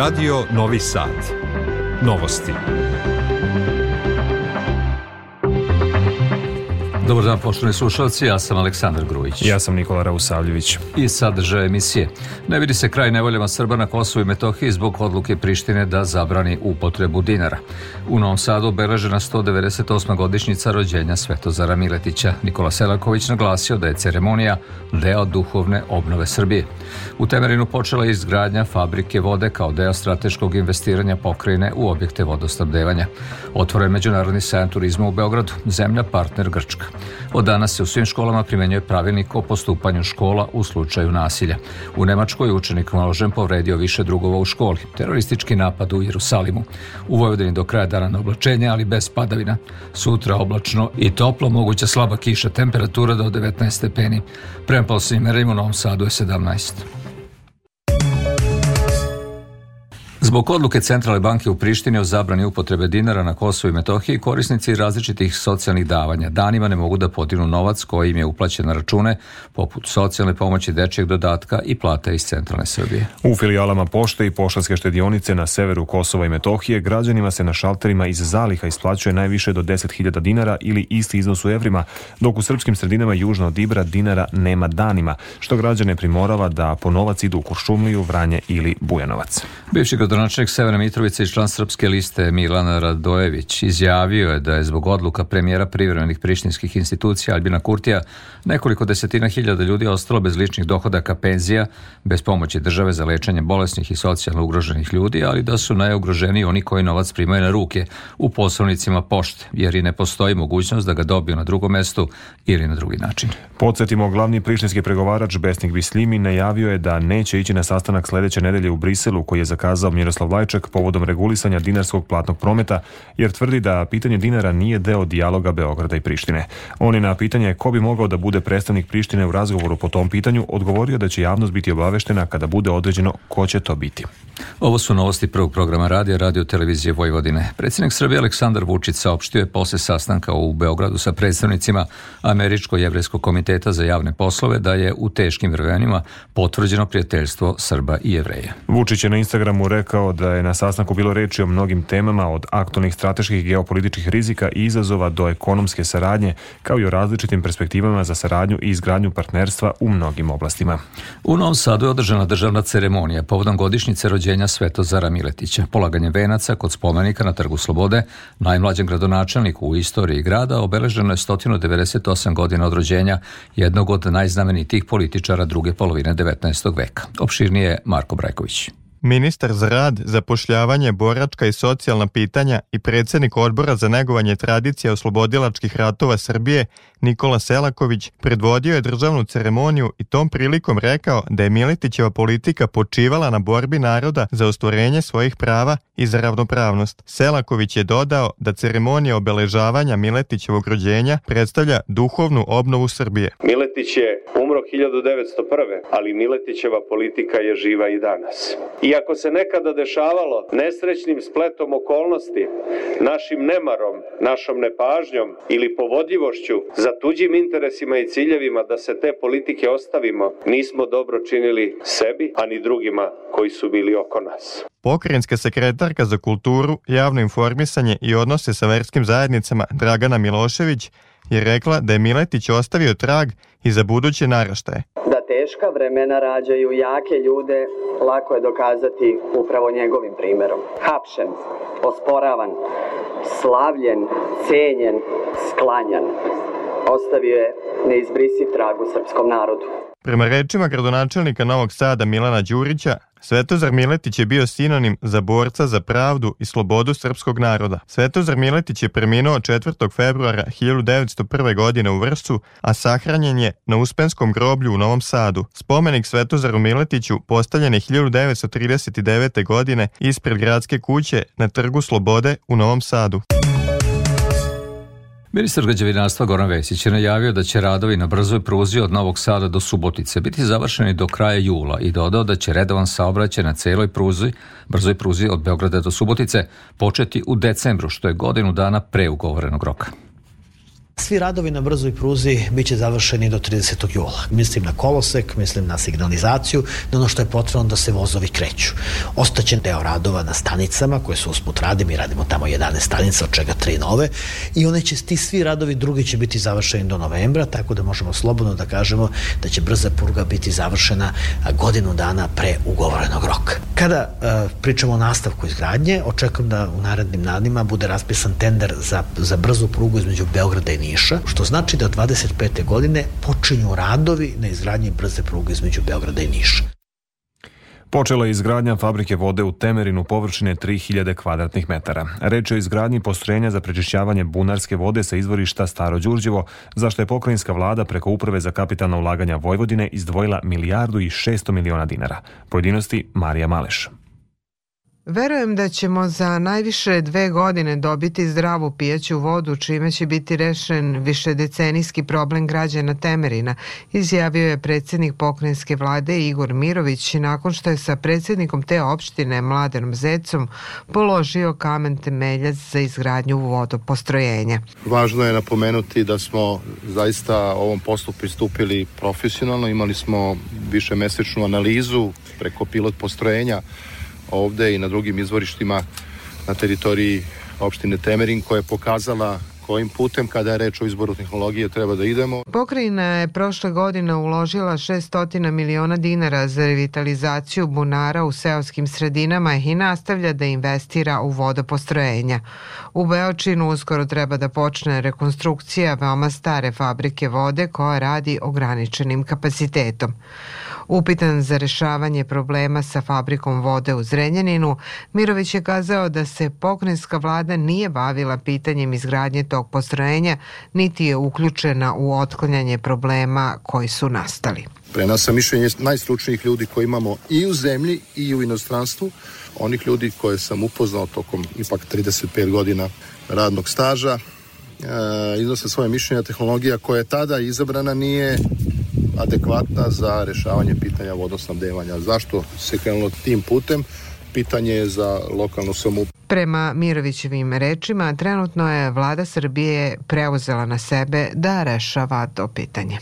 Radio Novi Sad. Novosti. Dobar dan, poštovani slušalci, ja sam Aleksandar Grujić. Ja sam Nikola Rausavljević. I sadržaj emisije. Ne vidi se kraj nevoljama Srba na Kosovu i Metohiji zbog odluke Prištine da zabrani upotrebu dinara. U Novom Sadu obeležena 198. godišnjica rođenja Svetozara Miletića. Nikola Selaković naglasio da je ceremonija deo duhovne obnove Srbije. U Temerinu počela je izgradnja fabrike vode kao deo strateškog investiranja pokrajine u objekte vodostabdevanja. Otvoren Međunarodni sajam turizma u Beogradu, zemlja partner Grčka. Od danas se u svim školama primenjuje pravilnik o postupanju škola u slučaju nasilja. U Nemačkoj učenik naložen povredio više drugova u školi. Teroristički napad u Jerusalimu. U Vojvodini do kraja dana na oblačenje, ali bez padavina. Sutra oblačno i toplo, moguća slaba kiša, temperatura do 19 stepeni. Prema poslednjim merima u Novom Sadu je 17. Zbog odluke Centralne banke u Prištini o zabrani upotrebe dinara na Kosovu i Metohiji, korisnici različitih socijalnih davanja danima ne mogu da podignu novac koji im je uplaćen na račune, poput socijalne pomoći, dečijeg dodatka i plata iz Centralne Srbije. U filijalama pošte i poštanske štedionice na severu Kosova i Metohije građanima se na šalterima iz zaliha isplaćuje najviše do 10.000 dinara ili isti iznos u evrima, dok u srpskim sredinama južno od Ibra dinara nema danima, što građane primorava da po novac idu u Kuršumliju, Vranje ili Bujanovac. Bivši Gradonačelnik Severa Mitrovice i član Srpske liste Milana Radojević izjavio je da je zbog odluka premijera privremenih prištinskih institucija Albina Kurtija nekoliko desetina hiljada ljudi ostalo bez ličnih dohodaka penzija, bez pomoći države za lečenje bolesnih i socijalno ugroženih ljudi, ali da su najugroženiji oni koji novac primaju na ruke u poslovnicima pošte, jer i ne postoji mogućnost da ga dobiju na drugom mestu ili na drugi način. Podsjetimo, glavni prištinski pregovarač Besnik Bislimi najavio je da neće ići na sastanak sledeće nedelje u Briselu koji je zakazao Miroslav Lajčak povodom regulisanja dinarskog platnog prometa, jer tvrdi da pitanje dinara nije deo dijaloga Beograda i Prištine. On je na pitanje ko bi mogao da bude predstavnik Prištine u razgovoru po tom pitanju odgovorio da će javnost biti obaveštena kada bude određeno ko će to biti. Ovo su novosti prvog programa radija Radio Televizije Vojvodine. Predsjednik Srbije Aleksandar Vučić saopštio je posle sastanka u Beogradu sa predstavnicima Američko-jevrejskog komiteta za javne poslove da je u teškim vremenima potvrđeno prijateljstvo Srba i Jevreja. Vučić je na Instagramu rekao rekao da je na sastanku bilo reči o mnogim temama od aktualnih strateških geopolitičkih rizika i izazova do ekonomske saradnje, kao i o različitim perspektivama za saradnju i izgradnju partnerstva u mnogim oblastima. U Novom Sadu je održana državna ceremonija povodom godišnjice rođenja Svetozara Miletića, polaganje venaca kod spomenika na Trgu Slobode, najmlađem gradonačelniku u istoriji grada, obeleženo je 198 godina od rođenja jednog od najznamenitijih političara druge polovine 19. veka. Opširnije Marko Brajković. Ministar za rad, zapošljavanje, boračka i socijalna pitanja i predsednik odbora za negovanje tradicija oslobodilačkih ratova Srbije Nikola Selaković predvodio je državnu ceremoniju i tom prilikom rekao da je Miletićeva politika počivala na borbi naroda za ostvorenje svojih prava i za ravnopravnost. Selaković je dodao da ceremonija obeležavanja Miletićevog rođenja predstavlja duhovnu obnovu Srbije. Miletić je umro 1901. ali Miletićeva politika je živa i danas. Iako se nekada dešavalo nesrećnim spletom okolnosti, našim nemarom, našom nepažnjom ili povodljivošću za sa tuđim interesima i ciljevima da se te politike ostavimo, nismo dobro činili sebi, a ni drugima koji su bili oko nas. Pokrajinska sekretarka za kulturu, javno informisanje i odnose sa verskim zajednicama Dragana Milošević je rekla da je Miletić ostavio trag i za buduće naraštaje. Da teška vremena rađaju jake ljude, lako je dokazati upravo njegovim primerom. Hapšen, osporavan, slavljen, cenjen, sklanjan ostavio je neizbrisiv trag u srpskom narodu. Prema rečima gradonačelnika Novog Sada Milana Đurića, Svetozar Miletić je bio sinonim za borca za pravdu i slobodu srpskog naroda. Svetozar Miletić je preminuo 4. februara 1901. godine u Vršcu, a sahranjen je na Uspenskom groblju u Novom Sadu. Spomenik Svetozaru Miletiću postavljen je 1939. godine ispred gradske kuće na Trgu Slobode u Novom Sadu. Ministar građevinarstva Goran Vesić je najavio da će radovi na brzoj pruzi od Novog Sada do Subotice biti završeni do kraja jula i dodao da će redovan saobraćaj na celoj pruzi, brzoj pruzi od Beograda do Subotice, početi u decembru, što je godinu dana pre ugovorenog roka. Svi radovi na brzoj pruzi biće završeni do 30. jula. Mislim na kolosek, mislim na signalizaciju, na ono što je potrebno da se vozovi kreću. Ostaće deo radova na stanicama koje su usput rade, mi radimo tamo 11 stanica, od čega tri nove i one će, ti svi radovi drugi će biti završeni do novembra, tako da možemo slobodno da kažemo da će brza pruga biti završena godinu dana pre ugovorenog roka. Kada uh, pričamo o nastavku izgradnje, očekujem da u narednim danima bude raspisan tender za, za brzu prugu između Beograda i Nijeca Niša, što znači da 25. godine počinju radovi na izgradnji brze pruge između Beograda i Niša. Počela je izgradnja fabrike vode u Temerinu površine 3000 kvadratnih metara. Reč je o izgradnji postrojenja za prečišćavanje bunarske vode sa izvorišta Staro Đurđevo, za što je pokrajinska vlada preko Uprave za kapitalna ulaganja Vojvodine izdvojila milijardu i 600 miliona dinara. Pojedinosti Marija Maleš. Verujem da ćemo za najviše dve godine dobiti zdravu pijaću vodu, čime će biti rešen višedecenijski problem građana Temerina, izjavio je predsednik pokrenjske vlade Igor Mirović nakon što je sa predsednikom te opštine Mladenom Zecom položio kamen temeljac za izgradnju vodopostrojenja. Važno je napomenuti da smo zaista ovom poslu pristupili profesionalno, imali smo više mesečnu analizu preko pilot postrojenja ovde i na drugim izvorištima na teritoriji opštine Temerin koja je pokazala kojim putem kada je reč o izboru tehnologije treba da idemo. Pokrajina je prošle godine uložila 600 miliona dinara za revitalizaciju bunara u seoskim sredinama i nastavlja da investira u vodopostrojenja. U Beočinu uskoro treba da počne rekonstrukcija veoma stare fabrike vode koja radi ograničenim kapacitetom. Upitan za rešavanje problema sa fabrikom vode u Zrenjaninu, Mirović je kazao da se pokrenjska vlada nije bavila pitanjem izgradnje tog postrojenja, niti je uključena u otklanjanje problema koji su nastali. Pre nas sam mišljenje najstručnijih ljudi koji imamo i u zemlji i u inostranstvu, onih ljudi koje sam upoznao tokom ipak 35 godina radnog staža, e, iznose svoje mišljenja, tehnologija koja je tada izabrana nije adekvatna za rešavanje pitanja vodosnabdevanja. Zašto se krenulo tim putem? Pitanje je za lokalnu samoupravu. Prema Mirovićevim rečima, trenutno je vlada Srbije preuzela na sebe da rešava to pitanje.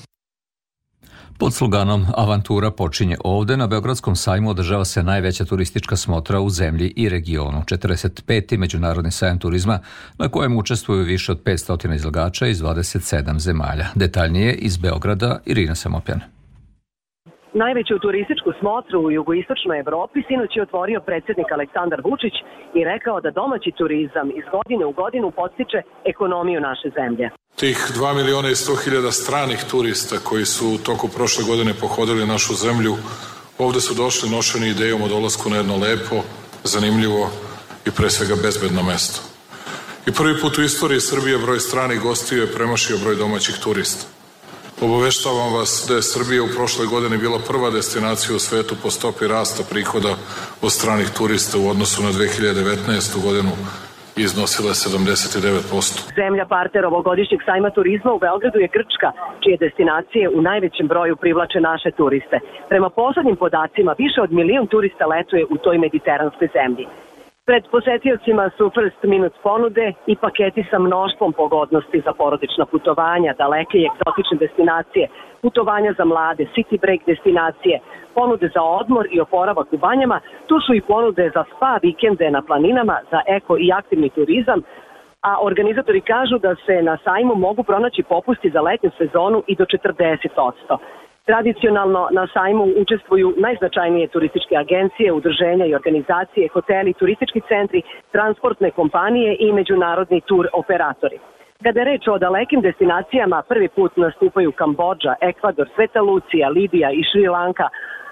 Pod sloganom Avantura počinje ovde, na Beogradskom sajmu održava se najveća turistička smotra u zemlji i regionu, 45. Međunarodni sajam turizma, na kojem učestvuju više od 500 izlagača iz 27 zemalja. Detaljnije iz Beograda, Irina Samopjana. Najveću turističku smotru u jugoistočnoj Evropi sinoć je otvorio predsednik Aleksandar Vučić i rekao da domaći turizam iz godine u godinu podstiče ekonomiju naše zemlje. Tih 2 miliona i 100 hiljada stranih turista koji su u toku prošle godine pohodili našu zemlju, ovde su došli nošeni idejom o dolasku na jedno lepo, zanimljivo i pre svega bezbedno mesto. I prvi put u istoriji Srbije broj stranih gostiju je premašio broj domaćih turista. Obaveštavam vas da je Srbija u prošloj godini bila prva destinacija u svetu po stopi rasta prihoda od stranih turista u odnosu na 2019. godinu i iznosila je 79%. Zemlja partner ovogodišnjeg sajma turizma u Beogradu je Grčka, čije destinacije u najvećem broju privlače naše turiste. Prema poslednjim podacima, više od milion turista letuje u toj mediteranskoj zemlji. Pred posetiocima su first minut ponude i paketi sa mnoštvom pogodnosti za porodična putovanja, daleke i egzotične destinacije, putovanja za mlade, city break destinacije, ponude za odmor i oporavak u banjama, tu su i ponude za spa vikende na planinama, za eko i aktivni turizam, a organizatori kažu da se na sajmu mogu pronaći popusti za letnju sezonu i do 40%. Tradicionalno na sajmu učestvuju najznačajnije turističke agencije, udrženja i organizacije, hoteli, turistički centri, transportne kompanije i međunarodni tur operatori. Kada je reč o dalekim destinacijama, prvi put nastupaju Kambodža, Ekvador, Sveta Lucija, Libija i Šrilanka,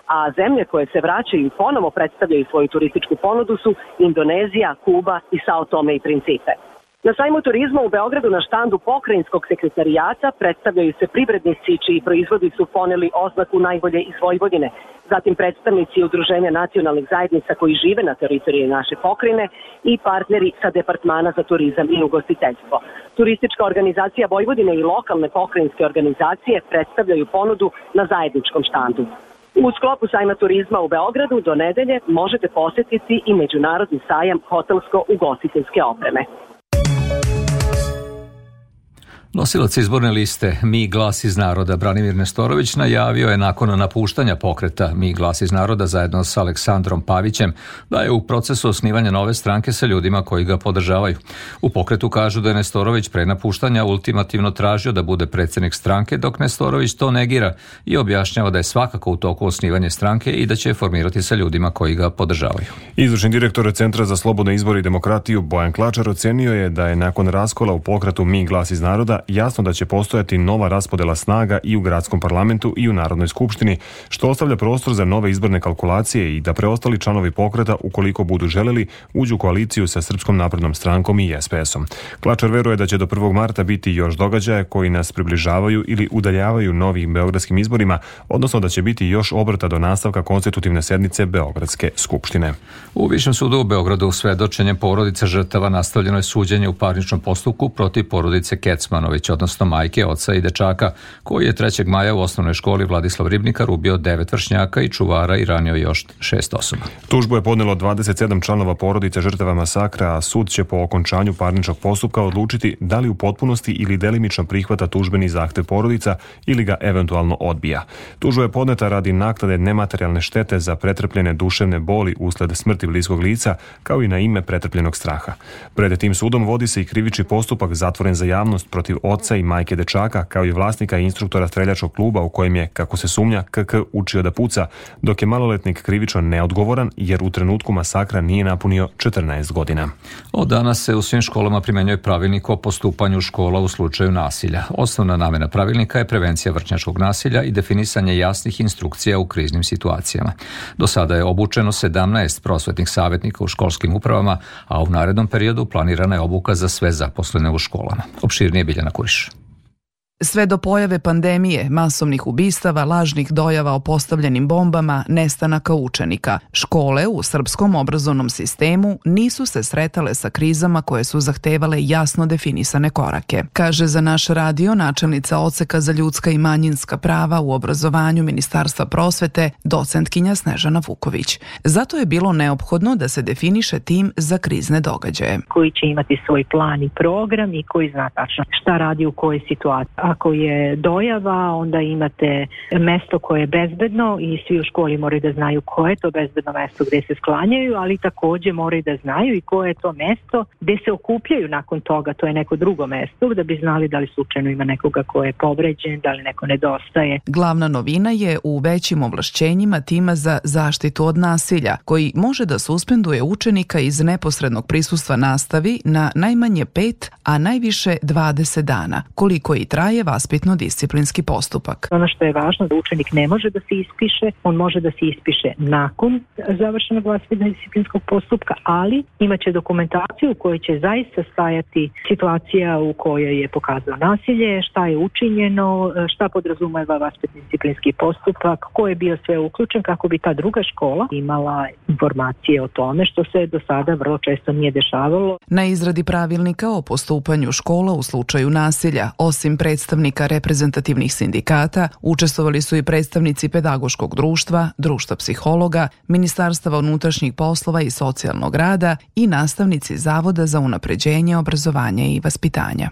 a zemlje koje se vraćaju i ponovo predstavljaju svoju turističku ponudu su Indonezija, Kuba i Sao Tome i Principe. Na sajmu turizma u Beogradu na štandu pokrajinskog sekretarijata predstavljaju se privrednici čiji proizvodi su poneli oznaku najbolje iz Vojvodine, zatim predstavnici Udruženja nacionalnih zajednica koji žive na teritoriji naše pokrajine i partneri sa Departmana za turizam i ugostiteljstvo. Turistička organizacija Vojvodine i lokalne pokrajinske organizacije predstavljaju ponudu na zajedničkom štandu. U sklopu sajma turizma u Beogradu do nedelje možete posetiti i Međunarodni sajam hotelsko-ugostiteljske opreme. Nosilac izborne liste Mi glas iz naroda Branimir Nestorović najavio je nakon napuštanja pokreta Mi glas iz naroda zajedno sa Aleksandrom Pavićem da je u procesu osnivanja nove stranke sa ljudima koji ga podržavaju. U pokretu kažu da je Nestorović pre napuštanja ultimativno tražio da bude predsednik stranke dok Nestorović to negira i objašnjava da je svakako u toku osnivanje stranke i da će je formirati sa ljudima koji ga podržavaju. Izvršni direktor Centra za slobodne izbore i demokratiju Bojan Klačar ocenio je da je nakon raskola u pokretu Mi glas iz naroda jasno da će postojati nova raspodela snaga i u gradskom parlamentu i u Narodnoj skupštini, što ostavlja prostor za nove izborne kalkulacije i da preostali članovi pokreta, ukoliko budu želeli, uđu u koaliciju sa Srpskom naprednom strankom i SPS-om. Klačar veruje da će do 1. marta biti još događaja koji nas približavaju ili udaljavaju novim beogradskim izborima, odnosno da će biti još obrata do nastavka konstitutivne sednice Beogradske skupštine. U Višem sudu u Beogradu svedočenje porodice žrtava nastavljeno je suđenje u parničnom postupku protiv porodice Kecman Jovanović, odnosno majke, oca i dečaka, koji je 3. maja u osnovnoj školi Vladislav Ribnikar ubio devet vršnjaka i čuvara i ranio još šest osoba. Tužbu je podnelo 27 članova porodice žrtava masakra, a sud će po okončanju parničnog postupka odlučiti da li u potpunosti ili delimično prihvata tužbeni zahtev porodica ili ga eventualno odbija. Tužba je podneta radi naknade nematerijalne štete za pretrpljene duševne boli usled smrti bliskog lica, kao i na ime pretrpljenog straha. Pred tim sudom vodi se i krivični postupak zatvoren za javnost protiv protiv oca i majke dečaka, kao i vlasnika i instruktora streljačog kluba u kojem je, kako se sumnja, KK učio da puca, dok je maloletnik krivično neodgovoran jer u trenutku masakra nije napunio 14 godina. Od danas se u svim školama primenjuje pravilnik o postupanju škola u slučaju nasilja. Osnovna namena pravilnika je prevencija vršnjačkog nasilja i definisanje jasnih instrukcija u kriznim situacijama. Do sada je obučeno 17 prosvetnih savjetnika u školskim upravama, a u narednom periodu planirana je obuka za sve zaposlene u školama. Opširnije Biljana Helena Coxo. Sve do pojave pandemije, masovnih ubistava, lažnih dojava o postavljenim bombama, nestanaka učenika, škole u srpskom obrazovnom sistemu nisu se sretale sa krizama koje su zahtevale jasno definisane korake. Kaže za naš radio načelnica Oceka za ljudska i manjinska prava u obrazovanju Ministarstva prosvete, docentkinja Snežana Vuković. Zato je bilo neophodno da se definiše tim za krizne događaje. Koji će imati svoj plan i program i koji zna tačno šta radi u kojoj situaciji ako je dojava, onda imate mesto koje je bezbedno i svi u školi moraju da znaju koje je to bezbedno mesto gde se sklanjaju, ali takođe moraju da znaju i koje je to mesto gde se okupljaju nakon toga, to je neko drugo mesto, da bi znali da li slučajno ima nekoga ko je povređen, da li neko nedostaje. Glavna novina je u većim ovlašćenjima tima za zaštitu od nasilja, koji može da suspenduje učenika iz neposrednog prisustva nastavi na najmanje 5, a najviše 20 dana, koliko i traje je vaspitno-disciplinski postupak. Ono što je važno da učenik ne može da se ispiše, on može da se ispiše nakon završenog vaspitno-disciplinskog postupka, ali imaće dokumentaciju u kojoj će zaista stajati situacija u kojoj je pokazao nasilje, šta je učinjeno, šta podrazumeva vaspitno-disciplinski postupak, ko je bio sve uključen kako bi ta druga škola imala informacije o tome što se do sada vrlo često nije dešavalo. Na izradi pravilnika o postupanju škola u slučaju nasilja, osim predstavljanja predstavnika reprezentativnih sindikata, učestvovali su i predstavnici pedagoškog društva, društva psihologa, ministarstva unutrašnjih poslova i socijalnog rada i nastavnici Zavoda za unapređenje obrazovanja i vaspitanja.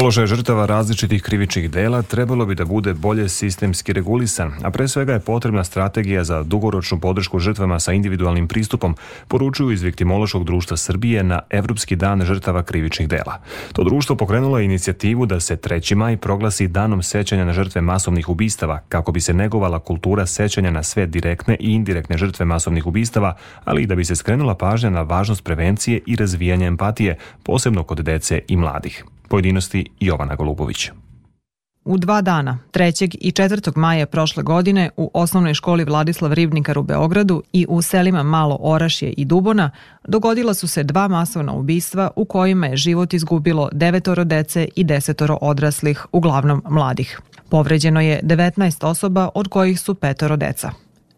Položaj žrtava različitih krivičnih dela trebalo bi da bude bolje sistemski regulisan, a pre svega je potrebna strategija za dugoročnu podršku žrtvama sa individualnim pristupom, poručuju iz Viktimološkog društva Srbije na Evropski dan žrtava krivičnih dela. To društvo pokrenulo je inicijativu da se 3. maj proglasi danom sećanja na žrtve masovnih ubistava, kako bi se negovala kultura sećanja na sve direktne i indirektne žrtve masovnih ubistava, ali i da bi se skrenula pažnja na važnost prevencije i razvijanja empatije, posebno kod dece i mladih. Pojedinosti Jovana Golubovića. U dva dana, 3. i 4. maja prošle godine, u osnovnoj školi Vladislav Ribnikar u Beogradu i u selima Malo Orašje i Dubona dogodila su se dva masovna ubistva u kojima je život izgubilo devetoro dece i desetoro odraslih, uglavnom mladih. Povređeno je 19 osoba, od kojih su petoro deca.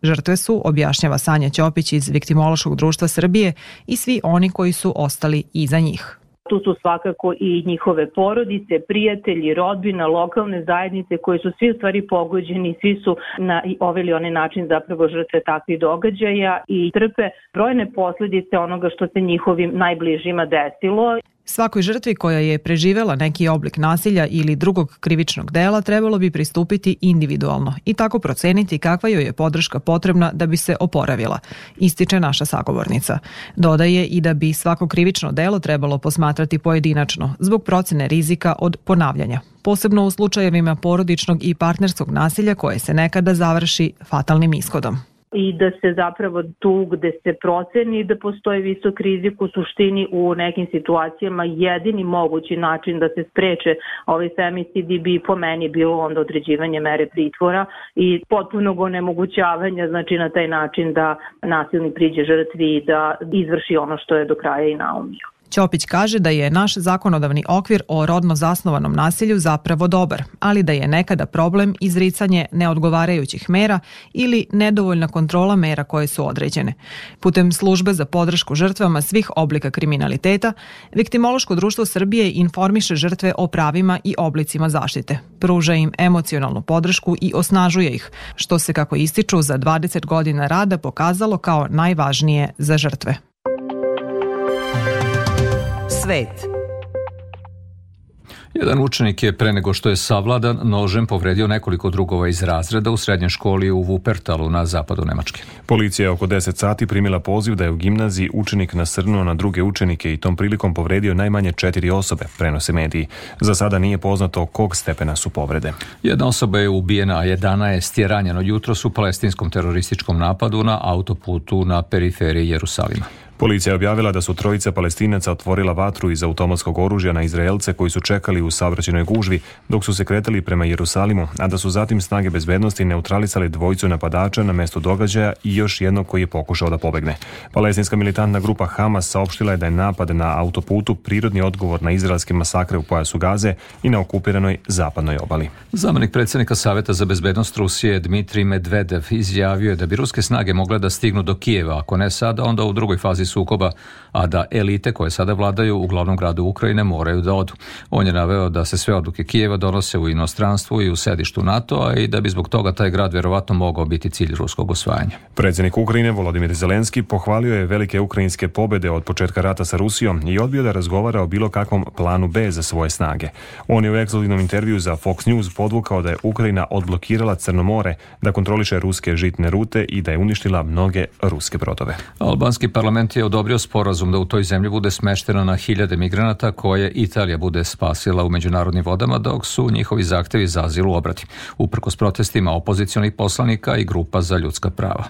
Žrtve su, objašnjava Sanja Ćopić iz Viktimološkog društva Srbije i svi oni koji su ostali iza njih. Tu su svakako i njihove porodice, prijatelji, rodbina, lokalne zajednice koje su svi u stvari pogođeni, svi su na ovaj ili onaj način zapravo žrtve takvih događaja i trpe brojne posledice onoga što se njihovim najbližima desilo. Svakoj žrtvi koja je preživela neki oblik nasilja ili drugog krivičnog dela trebalo bi pristupiti individualno i tako proceniti kakva joj je podrška potrebna da bi se oporavila, ističe naša sagovornica. Dodaje i da bi svako krivično delo trebalo posmatrati pojedinačno zbog procene rizika od ponavljanja, posebno u slučajevima porodičnog i partnerskog nasilja koje se nekada završi fatalnim ishodom i da se zapravo tu gde se proceni da postoji visok rizik u suštini u nekim situacijama jedini mogući način da se spreče ovaj femicidi bi po meni bilo onda određivanje mere pritvora i potpunog onemogućavanja znači na taj način da nasilni priđe žrtvi i da izvrši ono što je do kraja i naumio. Ćopić kaže da je naš zakonodavni okvir o rodno zasnovanom nasilju zapravo dobar, ali da je nekada problem izricanje neodgovarajućih mera ili nedovoljna kontrola mera koje su određene. Putem službe za podršku žrtvama svih oblika kriminaliteta, Viktimološko društvo Srbije informiše žrtve o pravima i oblicima zaštite, pruža im emocionalnu podršku i osnažuje ih, što se kako ističu za 20 godina rada pokazalo kao najvažnije za žrtve svet. Jedan učenik je pre nego što je savladan nožem povredio nekoliko drugova iz razreda u srednjoj školi u Wuppertalu na zapadu Nemačke. Policija je oko 10 sati primila poziv da je u gimnaziji učenik nasrnuo na druge učenike i tom prilikom povredio najmanje četiri osobe, prenose mediji. Za sada nije poznato kog stepena su povrede. Jedna osoba je ubijena, a 11 je ranjeno jutros u palestinskom terorističkom napadu na autoputu na periferiji Jerusalima. Policija je objavila da su trojica palestinaca otvorila vatru iz automatskog oružja na Izraelce koji su čekali u savraćenoj gužvi dok su se kretali prema Jerusalimu, a da su zatim snage bezbednosti neutralisali dvojicu napadača na mesto događaja i još jednog koji je pokušao da pobegne. Palestinska militantna grupa Hamas saopštila je da je napad na autoputu prirodni odgovor na izraelske masakre u pojasu Gaze i na okupiranoj zapadnoj obali. Zamenik predsednika Saveta za bezbednost Rusije Dmitri Medvedev izjavio je da bi ruske snage mogle da stignu do Kijeva, ako ne sada, onda u drugoj fazi sukoba, a da elite koje sada vladaju u glavnom gradu Ukrajine moraju da odu. On je naveo da se sve odluke Kijeva donose u inostranstvu i u sedištu NATO-a i da bi zbog toga taj grad verovatno mogao biti cilj ruskog osvajanja. Predsednik Ukrajine Volodimir Zelenski pohvalio je velike ukrajinske pobede od početka rata sa Rusijom i odbio da razgovara o bilo kakvom planu B za svoje snage. On je u ekskluzivnom intervju za Fox News podvukao da je Ukrajina odblokirala Crno more, da kontroliše ruske žitne rute i da je uništila mnoge ruske brodove. Albanski parlament je odobrio sporazum da u toj zemlji bude smešteno na hiljade migranata koje Italija bude spasila u međunarodnim vodama dok su njihovi zahtevi za azil u obrati, uprkos protestima opozicionih poslanika i grupa za ljudska prava.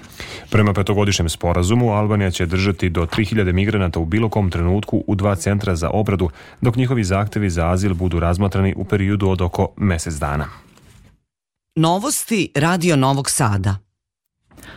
Prema petogodišnjem sporazumu, Albanija će držati do 3000 migranata u bilo kom trenutku u dva centra za obradu, dok njihovi zahtevi za azil budu razmatrani u periodu od oko mesec dana. Novosti Radio Novog Sada –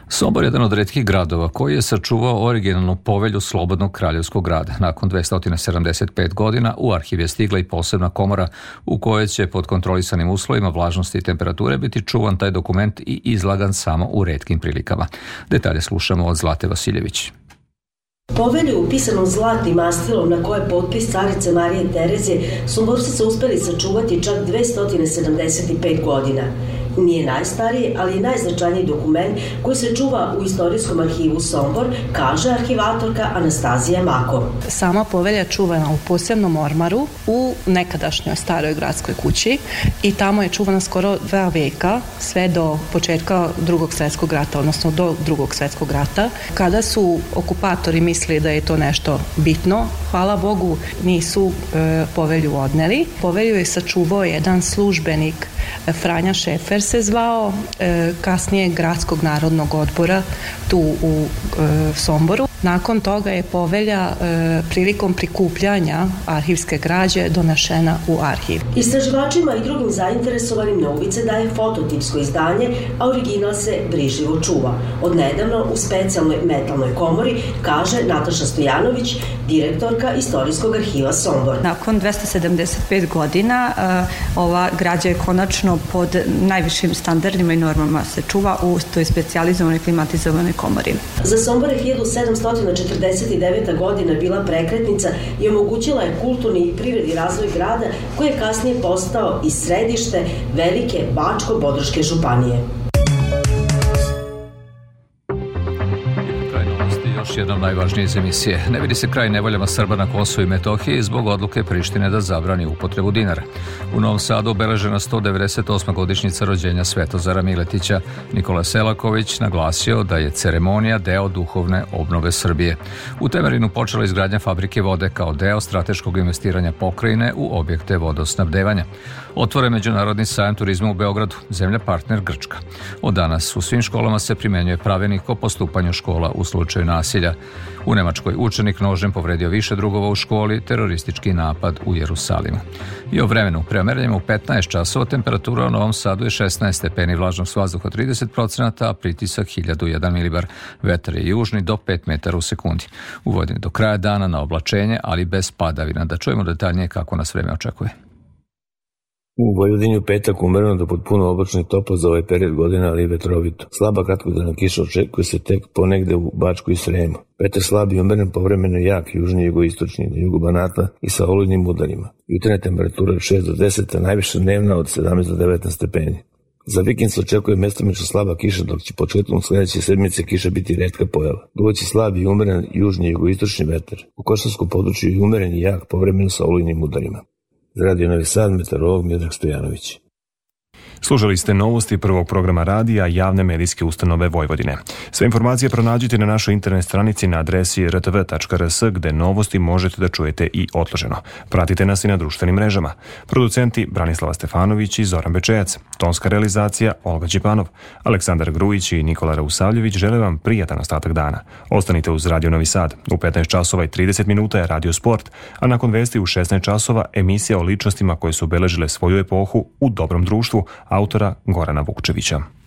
Sombor je jedan od redkih gradova koji je sačuvao originalnu povelju Slobodnog kraljevskog grada. Nakon 275 godina u arhiv je stigla i posebna komora u kojoj će pod kontrolisanim uslovima vlažnosti i temperature biti čuvan taj dokument i izlagan samo u redkim prilikama. Detalje slušamo od Zlate Vasiljević. Povelju upisanom zlatnim mastilom na koje potpis carice Marije Tereze, Sumborci su uspeli sačuvati čak 275 godina. Nije najstariji, ali i najznačajniji dokument koji se čuva u istorijskom arhivu Sombor, kaže arhivatorka Anastazija Mako. Sama povelja čuvana u posebnom ormaru u nekadašnjoj staroj gradskoj kući i tamo je čuvana skoro dva veka, sve do početka drugog svetskog rata, odnosno do drugog svetskog rata. Kada su okupatori mislili da je to nešto bitno, hvala Bogu nisu e, povelju odneli. Povelju je sačuvao jedan službenik e, Franja Šefer centar se zvao, e, kasnije Gradskog narodnog odbora tu u e, Somboru. Nakon toga je povelja e, prilikom prikupljanja arhivske građe donašena u arhiv. Istraživačima i drugim zainteresovanim novice daje fototipsko izdanje, a original se brižljivo čuva. Odnedavno u specijalnoj metalnoj komori, kaže Nataša Stojanović, direktorka Istorijskog arhiva Sombor. Nakon 275 godina eh, ova građa je konačno pod najvišim standardima i normama se čuva u toj specializovanoj klimatizovanoj komori. Za Sombor je 1749. godina bila prekretnica i omogućila je kulturni i privredni razvoj grada koji je kasnije postao i središte velike Bačko-Bodroške županije. jednom najvažnije iz emisije. Ne vidi se kraj nevoljama Srba na Kosovo i Metohiji zbog odluke Prištine da zabrani upotrebu dinara. U Novom Sadu obeležena 198. godišnjica rođenja Svetozara Miletića. Nikola Selaković naglasio da je ceremonija deo duhovne obnove Srbije. U Temerinu počela izgradnja fabrike vode kao deo strateškog investiranja pokrajine u objekte vodosnabdevanja. Otvore Međunarodni sajam turizma u Beogradu, zemlja partner Grčka. Od danas u svim školama se primenjuje pravilnik o postupanju škola u slučaju nasilja nasilja. U Nemačkoj učenik nožem povredio više drugova u školi, teroristički napad u Jerusalimu. I o vremenu premerenjem u 15 časova temperatura u Novom Sadu je 16 stepeni vlažnost vazduha 30%, a pritisak 1001 milibar. Vetar je južni do 5 metara u sekundi. U do kraja dana na oblačenje, ali bez padavina. Da čujemo detaljnije kako nas vreme očekuje. U Vojvodini u petak umereno do potpuno oblačno i toplo za ovaj period godina, ali vetrovito. Slaba kratkodana kiša očekuje se tek ponegde u Bačku i Sremu. Petak slab i umeren povremeno jak, južni i jugoistočni, na jugu Banata i sa olujnim udarima. Jutrena temperatura od 6 do 10, a najviše dnevna od 17 do 19 stepeni. Za vikend se očekuje mestomično slaba kiša, dok će početkom sledeće sedmice kiša biti redka pojava. Duvaće slab i umeren južni i jugoistočni veter. U koštarskom području je umeren i jak, povremeno sa olujnim udarima. Radio Novi Sad, meteorolog Miodrag Stojanović. Slušali ste novosti prvog programa radija javne medijske ustanove Vojvodine. Sve informacije pronađite na našoj internet stranici na adresi rtv.rs gde novosti možete da čujete i odloženo. Pratite nas i na društvenim mrežama. Producenti Branislava Stefanović i Zoran Bečejac, tonska realizacija Olga Đipanov. Aleksandar Grujić i Nikola Rausavljević žele vam prijatan ostatak dana. Ostanite uz Radio Novi Sad. U 15 časova i 30 minuta je Radio Sport, a nakon vesti u 16 časova emisija o ličnostima koje su obeležile svoju epohu u dobrom društvu, autora Gorana Vukčevića.